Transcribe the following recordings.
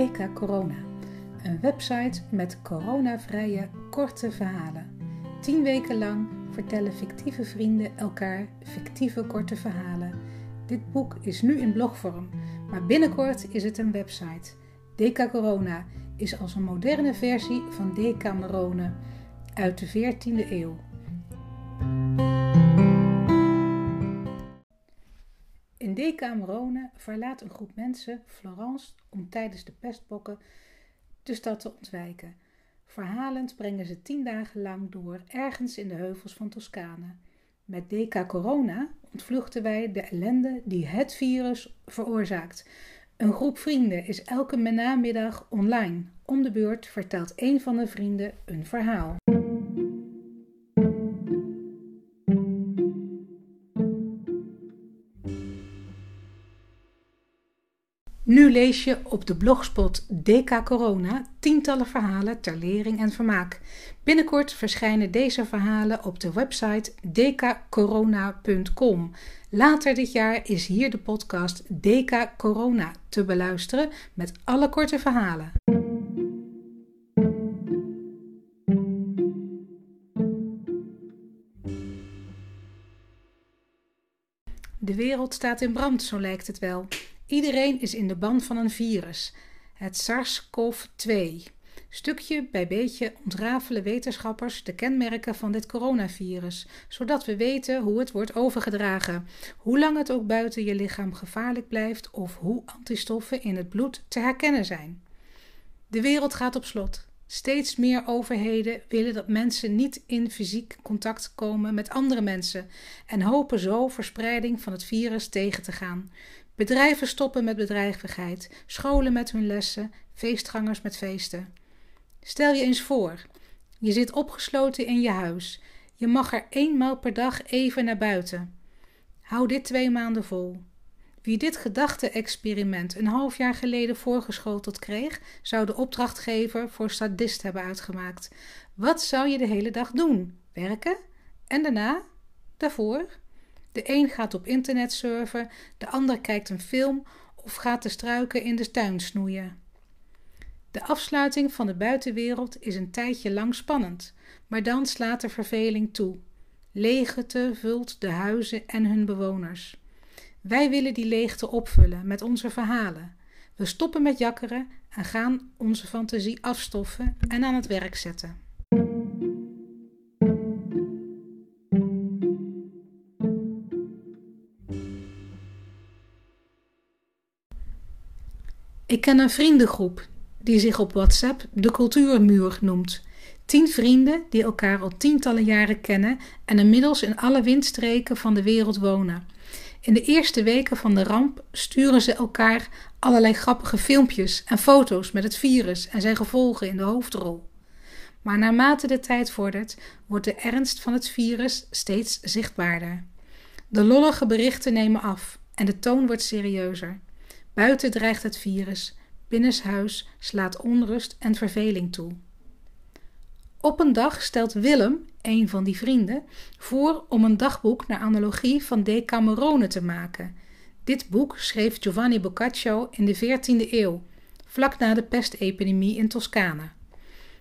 DK Corona, een website met coronavrije korte verhalen. Tien weken lang vertellen fictieve vrienden elkaar fictieve korte verhalen. Dit boek is nu in blogvorm, maar binnenkort is het een website. DK Corona is als een moderne versie van Decamerone uit de 14e eeuw. In Decamerone verlaat een groep mensen Florence om tijdens de pestbokken de stad te ontwijken. Verhalend brengen ze tien dagen lang door ergens in de heuvels van Toscane. Met Deca Corona ontvluchten wij de ellende die het virus veroorzaakt. Een groep vrienden is elke namiddag online. Om de beurt vertelt een van de vrienden een verhaal. Lees je op de blogspot DK Corona tientallen verhalen ter lering en vermaak. Binnenkort verschijnen deze verhalen op de website dkcorona.com. Later dit jaar is hier de podcast DK Corona te beluisteren met alle korte verhalen. De wereld staat in brand, zo lijkt het wel. Iedereen is in de ban van een virus, het SARS-CoV-2. Stukje bij beetje ontrafelen wetenschappers de kenmerken van dit coronavirus, zodat we weten hoe het wordt overgedragen, hoe lang het ook buiten je lichaam gevaarlijk blijft of hoe antistoffen in het bloed te herkennen zijn. De wereld gaat op slot. Steeds meer overheden willen dat mensen niet in fysiek contact komen met andere mensen en hopen zo verspreiding van het virus tegen te gaan. Bedrijven stoppen met bedrijvigheid, scholen met hun lessen, feestgangers met feesten. Stel je eens voor, je zit opgesloten in je huis. Je mag er eenmaal per dag even naar buiten. Hou dit twee maanden vol. Wie dit gedachte-experiment een half jaar geleden voorgeschoteld kreeg, zou de opdrachtgever voor sadist hebben uitgemaakt. Wat zou je de hele dag doen? Werken? En daarna? Daarvoor? De een gaat op internet surfen, de ander kijkt een film of gaat de struiken in de tuin snoeien. De afsluiting van de buitenwereld is een tijdje lang spannend, maar dan slaat de verveling toe. Leegte vult de huizen en hun bewoners. Wij willen die leegte opvullen met onze verhalen. We stoppen met jakkeren en gaan onze fantasie afstoffen en aan het werk zetten. Ik ken een vriendengroep die zich op WhatsApp de Cultuurmuur noemt. Tien vrienden die elkaar al tientallen jaren kennen en inmiddels in alle windstreken van de wereld wonen. In de eerste weken van de ramp sturen ze elkaar allerlei grappige filmpjes en foto's met het virus en zijn gevolgen in de hoofdrol. Maar naarmate de tijd vordert, wordt de ernst van het virus steeds zichtbaarder. De lollige berichten nemen af en de toon wordt serieuzer. Buiten dreigt het virus, binnenshuis slaat onrust en verveling toe. Op een dag stelt Willem, een van die vrienden, voor om een dagboek naar analogie van Decamerone te maken. Dit boek schreef Giovanni Boccaccio in de 14e eeuw, vlak na de pestepidemie in Toscane.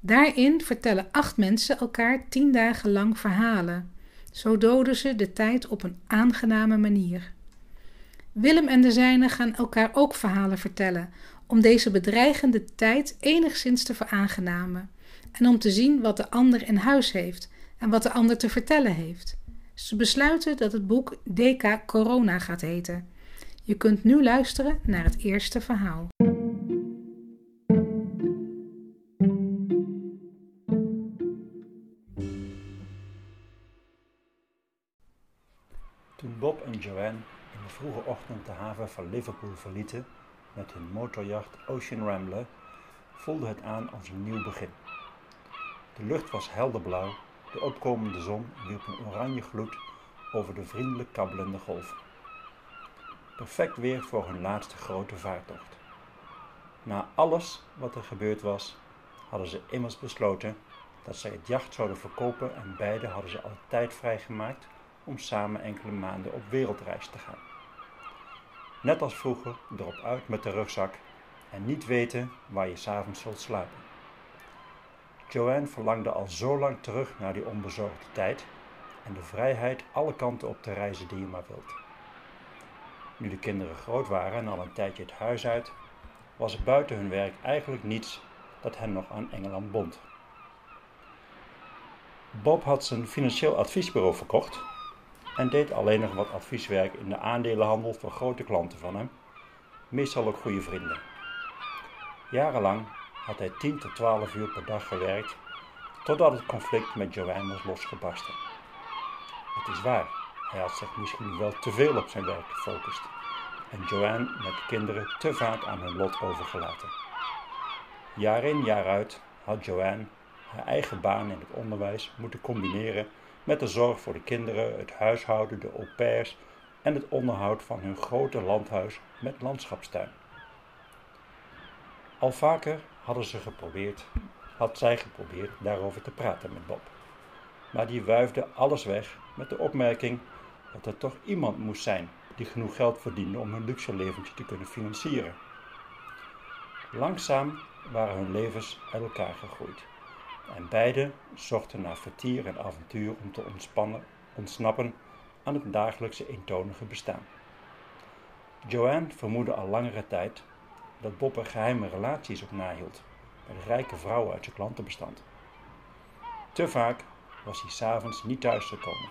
Daarin vertellen acht mensen elkaar tien dagen lang verhalen. Zo doden ze de tijd op een aangename manier. Willem en de zijnen gaan elkaar ook verhalen vertellen, om deze bedreigende tijd enigszins te veraangenamen en om te zien wat de ander in huis heeft en wat de ander te vertellen heeft. Ze besluiten dat het boek DK Corona gaat heten. Je kunt nu luisteren naar het eerste verhaal. Vroege ochtend de haven van Liverpool verlieten met hun motorjacht Ocean Rambler, voelde het aan als een nieuw begin. De lucht was helderblauw, de opkomende zon wierp een oranje gloed over de vriendelijk kabbelende golven. Perfect weer voor hun laatste grote vaartocht. Na alles wat er gebeurd was, hadden ze immers besloten dat zij het jacht zouden verkopen en beide hadden ze al tijd vrijgemaakt om samen enkele maanden op wereldreis te gaan. Net als vroeger, erop uit met de rugzak en niet weten waar je s'avonds zult slapen. Joanne verlangde al zo lang terug naar die onbezorgde tijd en de vrijheid alle kanten op te reizen die je maar wilt. Nu de kinderen groot waren en al een tijdje het huis uit, was er buiten hun werk eigenlijk niets dat hen nog aan Engeland bond. Bob had zijn financieel adviesbureau verkocht en deed alleen nog wat advieswerk in de aandelenhandel voor grote klanten van hem, meestal ook goede vrienden. Jarenlang had hij 10 tot 12 uur per dag gewerkt, totdat het conflict met Joanne was losgebarsten. Het is waar, hij had zich misschien wel te veel op zijn werk gefocust en Joanne met de kinderen te vaak aan hun lot overgelaten. Jaar in jaar uit had Joanne haar eigen baan in het onderwijs moeten combineren met de zorg voor de kinderen, het huishouden, de au pairs en het onderhoud van hun grote landhuis met landschapstuin. Al vaker hadden ze geprobeerd, had zij geprobeerd daarover te praten met Bob. Maar die wuifde alles weg met de opmerking dat er toch iemand moest zijn die genoeg geld verdiende om hun luxe leventje te kunnen financieren. Langzaam waren hun levens uit elkaar gegroeid en beiden zochten naar vertier en avontuur om te ontspannen, ontsnappen aan het dagelijkse eentonige bestaan. Joanne vermoedde al langere tijd dat Bob er geheime relaties op nahield met rijke vrouwen uit zijn klantenbestand. Te vaak was hij s'avonds niet thuis gekomen,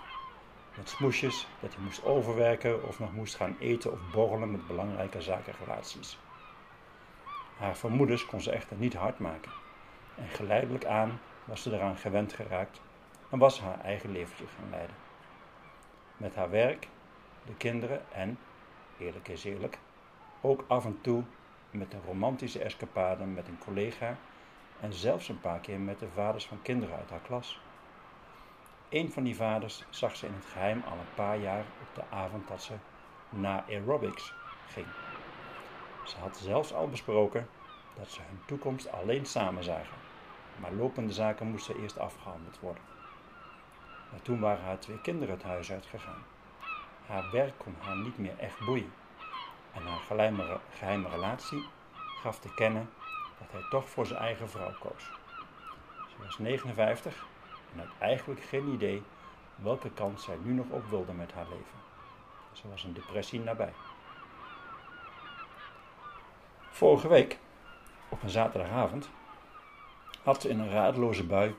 met smoesjes dat hij moest overwerken of nog moest gaan eten of borrelen met belangrijke zakenrelaties. Haar vermoedens kon ze echter niet hard maken en geleidelijk aan was ze eraan gewend geraakt en was haar eigen leventje gaan leiden. Met haar werk, de kinderen en, eerlijk is eerlijk, ook af en toe met een romantische escapade met een collega en zelfs een paar keer met de vaders van kinderen uit haar klas. Een van die vaders zag ze in het geheim al een paar jaar op de avond dat ze naar aerobics ging. Ze had zelfs al besproken dat ze hun toekomst alleen samen zagen, maar lopende zaken moesten eerst afgehandeld worden. Maar toen waren haar twee kinderen het huis uitgegaan. Haar werk kon haar niet meer echt boeien en haar geheime, geheime relatie gaf te kennen dat hij toch voor zijn eigen vrouw koos. Ze was 59 en had eigenlijk geen idee welke kant zij nu nog op wilde met haar leven. Ze was een depressie nabij. Vorige week, op een zaterdagavond, had ze in een radeloze bui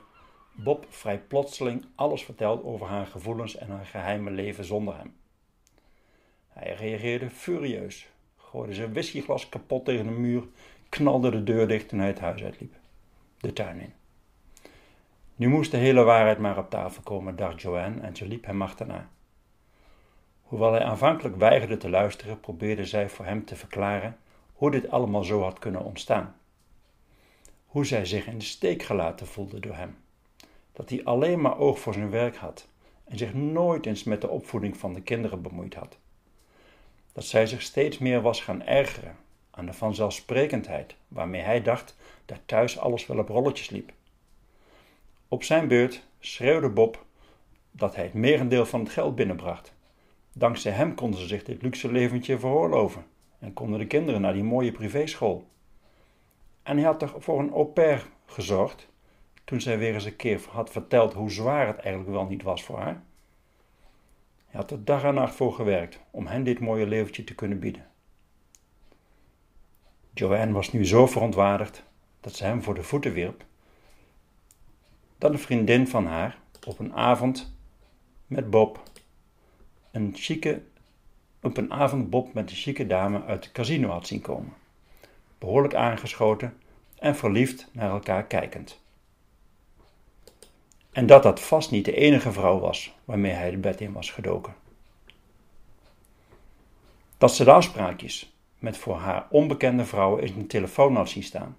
Bob vrij plotseling alles verteld over haar gevoelens en haar geheime leven zonder hem. Hij reageerde furieus, gooide zijn whiskyglas kapot tegen de muur, knalde de deur dicht toen hij het huis uitliep. De tuin in. Nu moest de hele waarheid maar op tafel komen, dacht Joanne en ze liep hem achterna. Hoewel hij aanvankelijk weigerde te luisteren, probeerde zij voor hem te verklaren hoe dit allemaal zo had kunnen ontstaan. Hoe zij zich in de steek gelaten voelde door hem. Dat hij alleen maar oog voor zijn werk had en zich nooit eens met de opvoeding van de kinderen bemoeid had. Dat zij zich steeds meer was gaan ergeren aan de vanzelfsprekendheid waarmee hij dacht dat thuis alles wel op rolletjes liep. Op zijn beurt schreeuwde Bob dat hij het merendeel van het geld binnenbracht. Dankzij hem konden ze zich dit luxe leventje veroorloven en konden de kinderen naar die mooie privéschool. En hij had toch voor een au pair gezorgd toen zij weer eens een keer had verteld hoe zwaar het eigenlijk wel niet was voor haar. Hij had er dag en nacht voor gewerkt om hen dit mooie leventje te kunnen bieden. Joanne was nu zo verontwaardigd dat ze hem voor de voeten wierp, dat een vriendin van haar op een avond met Bob een chique, op een avond Bob met een chique dame uit het casino had zien komen, behoorlijk aangeschoten en verliefd naar elkaar kijkend. En dat dat vast niet de enige vrouw was waarmee hij de bed in was gedoken. Dat ze de afspraakjes met voor haar onbekende vrouwen in een telefoon had zien staan.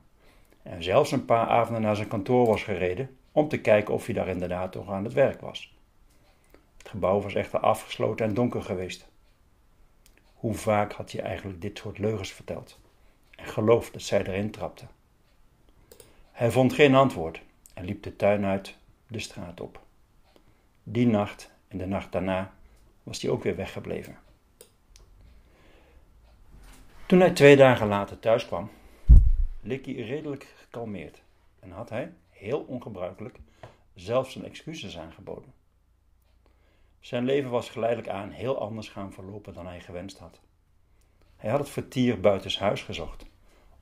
En zelfs een paar avonden naar zijn kantoor was gereden om te kijken of hij daar inderdaad nog aan het werk was. Het gebouw was echter afgesloten en donker geweest. Hoe vaak had hij eigenlijk dit soort leugens verteld en geloofd dat zij erin trapte? Hij vond geen antwoord en liep de tuin uit de straat op. Die nacht en de nacht daarna was hij ook weer weggebleven. Toen hij twee dagen later thuis kwam, leek hij redelijk gekalmeerd en had hij, heel ongebruikelijk, zelfs zijn excuses aangeboden. Zijn leven was geleidelijk aan heel anders gaan verlopen dan hij gewenst had. Hij had het vertier buitenshuis gezocht,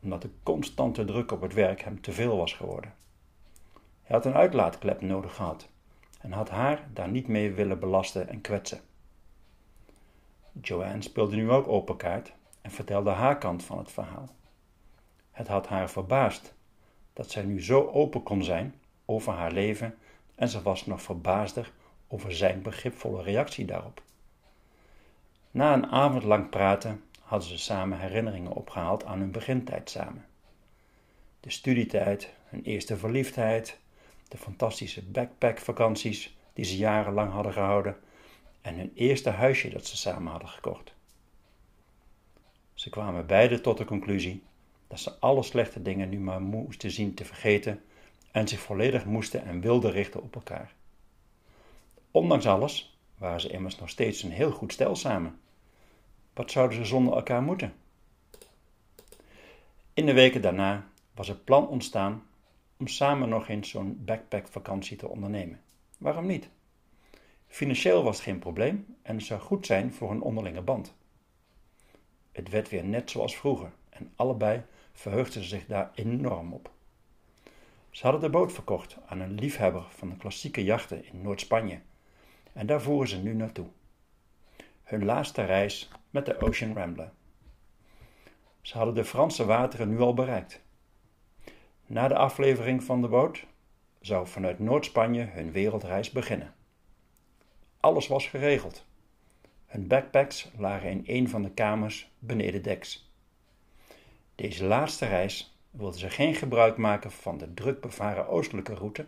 omdat de constante druk op het werk hem te veel was geworden. Hij had een uitlaatklep nodig gehad en had haar daar niet mee willen belasten en kwetsen. Joanne speelde nu ook open kaart en vertelde haar kant van het verhaal. Het had haar verbaasd dat zij nu zo open kon zijn over haar leven en ze was nog verbaasder over zijn begripvolle reactie daarop. Na een avond lang praten hadden ze samen herinneringen opgehaald aan hun begintijd samen. De studietijd, hun eerste verliefdheid, de fantastische backpackvakanties die ze jarenlang hadden gehouden en hun eerste huisje dat ze samen hadden gekocht. Ze kwamen beide tot de conclusie dat ze alle slechte dingen nu maar moesten zien te vergeten en zich volledig moesten en wilden richten op elkaar. Ondanks alles waren ze immers nog steeds een heel goed stel samen. Wat zouden ze zonder elkaar moeten? In de weken daarna was het plan ontstaan om samen nog eens zo'n backpackvakantie te ondernemen. Waarom niet? Financieel was het geen probleem en het zou goed zijn voor een onderlinge band. Het werd weer net zoals vroeger en allebei verheugden ze zich daar enorm op. Ze hadden de boot verkocht aan een liefhebber van de klassieke jachten in Noord-Spanje en daar voeren ze nu naartoe. Hun laatste reis met de Ocean Rambler. Ze hadden de Franse wateren nu al bereikt. Na de aflevering van de boot zou vanuit Noord-Spanje hun wereldreis beginnen. Alles was geregeld. Hun backpacks lagen in een van de kamers beneden deks. Deze laatste reis wilden ze geen gebruik maken van de druk bevaren oostelijke route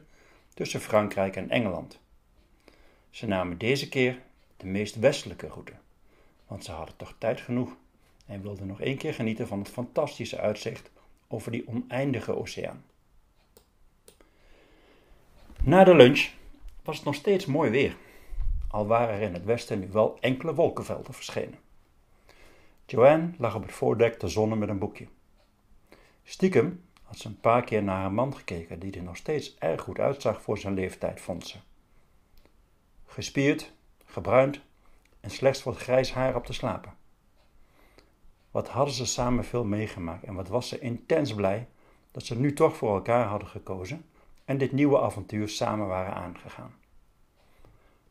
tussen Frankrijk en Engeland. Ze namen deze keer de meest westelijke route, want ze hadden toch tijd genoeg en wilden nog één keer genieten van het fantastische uitzicht over die oneindige oceaan. Na de lunch was het nog steeds mooi weer, al waren er in het westen nu wel enkele wolkenvelden verschenen. Joanne lag op het voordek te zonnen met een boekje. Stiekem had ze een paar keer naar haar man gekeken, die er nog steeds erg goed uitzag voor zijn leeftijd, vond ze. Gespierd, gebruind en slechts wat grijs haar op te slapen. Wat hadden ze samen veel meegemaakt en wat was ze intens blij dat ze nu toch voor elkaar hadden gekozen en dit nieuwe avontuur samen waren aangegaan.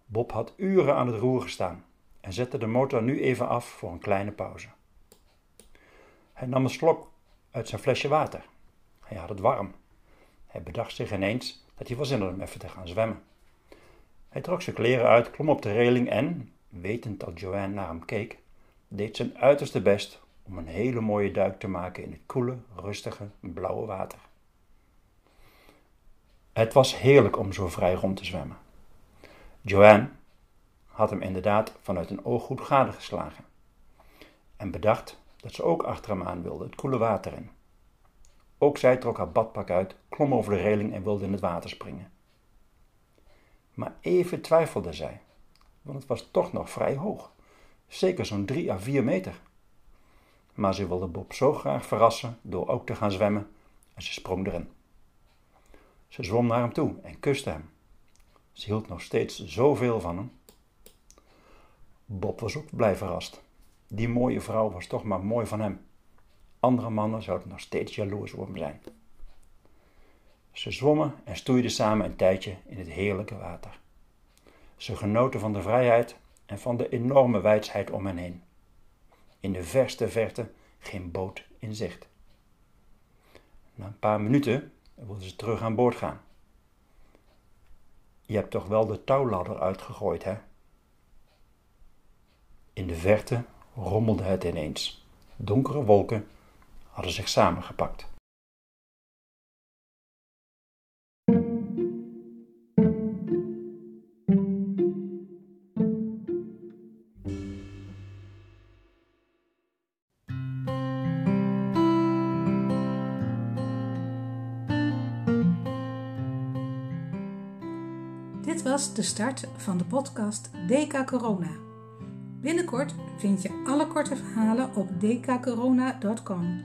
Bob had uren aan het roer gestaan en zette de motor nu even af voor een kleine pauze. Hij nam een slok uit zijn flesje water. Hij had het warm. Hij bedacht zich ineens dat hij zin had om even te gaan zwemmen. Hij trok zijn kleren uit, klom op de reling en, wetend dat Joanne naar hem keek, deed zijn uiterste best om een hele mooie duik te maken in het koele, rustige, blauwe water. Het was heerlijk om zo vrij rond te zwemmen. Joanne had hem inderdaad vanuit een ooggoed gadegeslagen en bedacht dat ze ook achter hem aan wilde, het koele water in. Ook zij trok haar badpak uit, klom over de reling en wilde in het water springen. Maar even twijfelde zij, want het was toch nog vrij hoog, zeker zo'n drie à vier meter. Maar ze wilde Bob zo graag verrassen door ook te gaan zwemmen en ze sprong erin. Ze zwom naar hem toe en kuste hem. Ze hield nog steeds zoveel van hem. Bob was ook blij verrast. Die mooie vrouw was toch maar mooi van hem. Andere mannen zouden nog steeds jaloers op hem zijn. Ze zwommen en stoeiden samen een tijdje in het heerlijke water. Ze genoten van de vrijheid en van de enorme wijsheid om hen heen. In de verste verte geen boot in zicht. Na een paar minuten wilden ze terug aan boord gaan. Je hebt toch wel de touwladder uitgegooid, hè? In de verte rommelde het ineens. Donkere wolken hadden zich samengepakt. Dit was de start van de podcast DK Corona. Binnenkort vind je alle korte verhalen op dkcorona.com.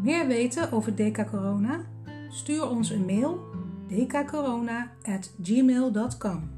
Meer weten over DK Corona? Stuur ons een mail dkcorona@gmail.com.